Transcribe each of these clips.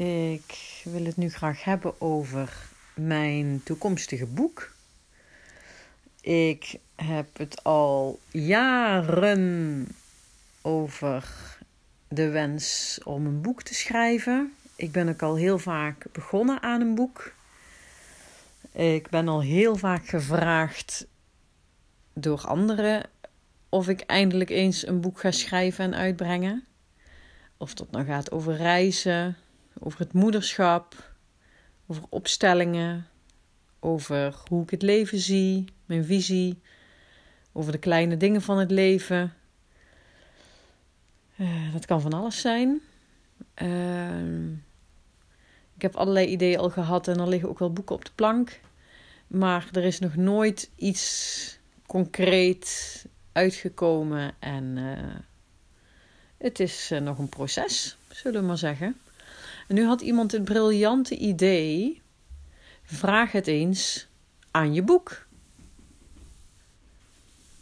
Ik wil het nu graag hebben over mijn toekomstige boek. Ik heb het al jaren over de wens om een boek te schrijven. Ik ben ook al heel vaak begonnen aan een boek. Ik ben al heel vaak gevraagd door anderen of ik eindelijk eens een boek ga schrijven en uitbrengen. Of dat nou gaat over reizen, over het moederschap, over opstellingen, over hoe ik het leven zie, mijn visie, over de kleine dingen van het leven. Uh, dat kan van alles zijn. Uh, ik heb allerlei ideeën al gehad en er liggen ook wel boeken op de plank. Maar er is nog nooit iets concreet uitgekomen en uh, het is uh, nog een proces, zullen we maar zeggen. En nu had iemand het briljante idee: vraag het eens aan je boek.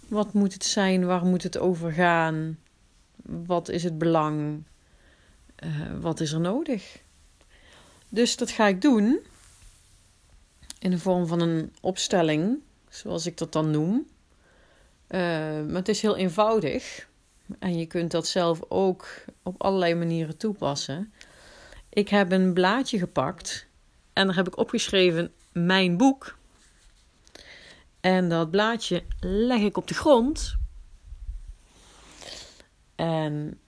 Wat moet het zijn? Waar moet het over gaan? Wat is het belang? Uh, wat is er nodig? Dus dat ga ik doen in de vorm van een opstelling, zoals ik dat dan noem. Uh, maar het is heel eenvoudig en je kunt dat zelf ook op allerlei manieren toepassen. Ik heb een blaadje gepakt en daar heb ik opgeschreven mijn boek. En dat blaadje leg ik op de grond. En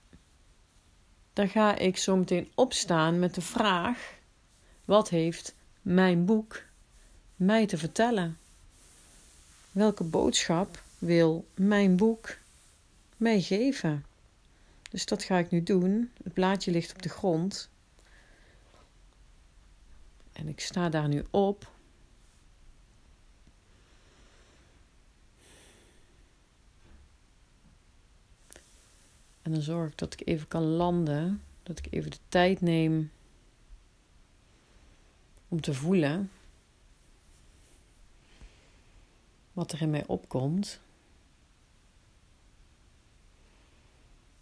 daar ga ik zo meteen opstaan met de vraag: wat heeft mijn boek mij te vertellen? Welke boodschap wil mijn boek mij geven? Dus dat ga ik nu doen. Het blaadje ligt op de grond. En ik sta daar nu op. En dan zorg ik dat ik even kan landen. Dat ik even de tijd neem om te voelen wat er in mij opkomt.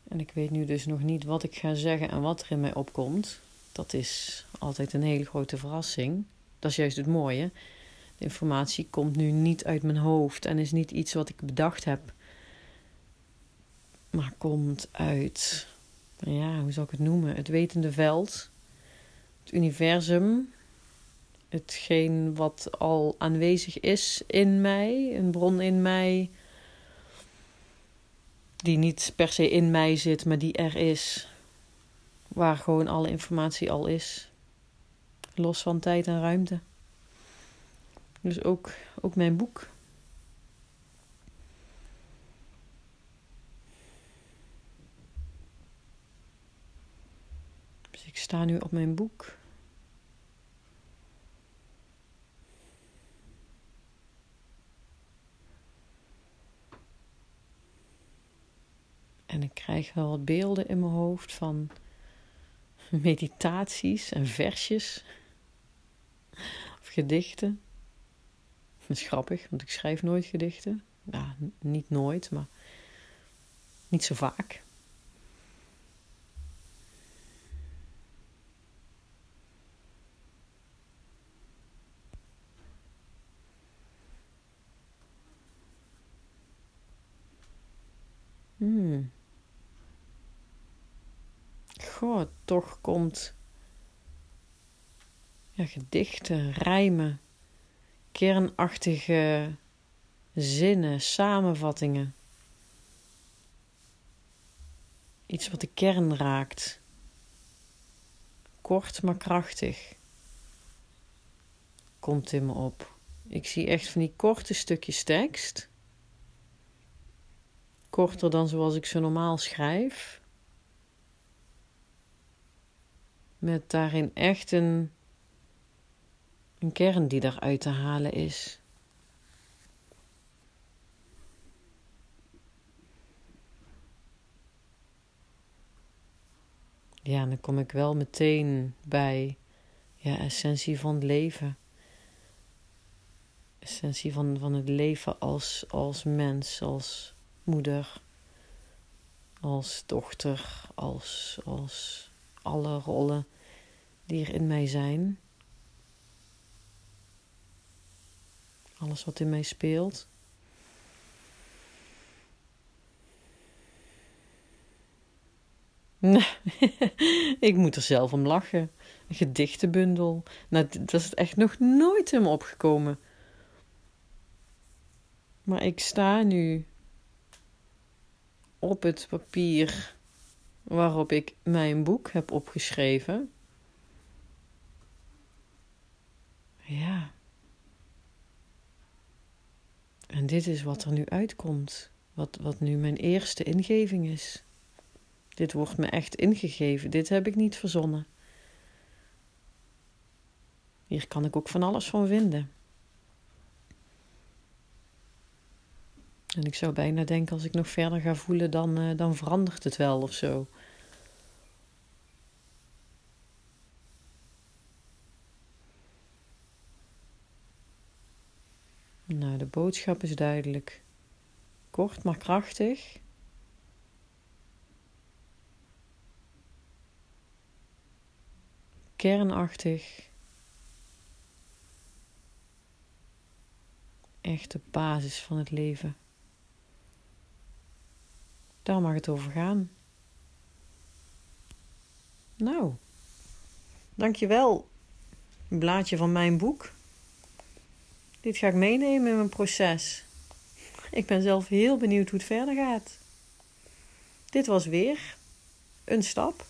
En ik weet nu dus nog niet wat ik ga zeggen en wat er in mij opkomt. Dat is altijd een hele grote verrassing. Dat is juist het mooie. De informatie komt nu niet uit mijn hoofd en is niet iets wat ik bedacht heb. Maar komt uit, ja, hoe zal ik het noemen? Het wetende veld. Het universum. Hetgeen wat al aanwezig is in mij. Een bron in mij. Die niet per se in mij zit, maar die er is waar gewoon alle informatie al is. Los van tijd en ruimte. Dus ook, ook mijn boek. Dus ik sta nu op mijn boek. En ik krijg wel wat beelden in mijn hoofd van meditaties en versjes of gedichten. Dat is grappig, want ik schrijf nooit gedichten. Ja, niet nooit, maar niet zo vaak. Hmm. goh, toch komt ja, gedichten, rijmen, kernachtige zinnen, samenvattingen. Iets wat de kern raakt. Kort maar krachtig. Komt in me op. Ik zie echt van die korte stukjes tekst. Korter dan zoals ik ze normaal schrijf. Met daarin echt een, een kern die eruit te halen is. Ja, dan kom ik wel meteen bij ja, essentie van het leven. Essentie van, van het leven als, als mens, als moeder, als dochter, als, als alle rollen die er in mij zijn. Alles wat in mij speelt. ik moet er zelf om lachen. Een gedichtenbundel. Nou, dat is echt nog nooit in me opgekomen. Maar ik sta nu op het papier waarop ik mijn boek heb opgeschreven. Ja. En dit is wat er nu uitkomt. Wat, wat nu mijn eerste ingeving is. Dit wordt me echt ingegeven. Dit heb ik niet verzonnen. Hier kan ik ook van alles van vinden. En ik zou bijna denken, als ik nog verder ga voelen, dan, uh, dan verandert het wel of zo. Nou, de boodschap is duidelijk. Kort maar krachtig. Kernachtig. Echt de basis van het leven. Daar mag het over gaan. Nou, dankjewel. Een blaadje van mijn boek. Dit ga ik meenemen in mijn proces. Ik ben zelf heel benieuwd hoe het verder gaat. Dit was weer een stap.